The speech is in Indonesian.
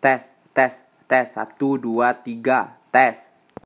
tes tes tes. Satu dua tiga. Tes.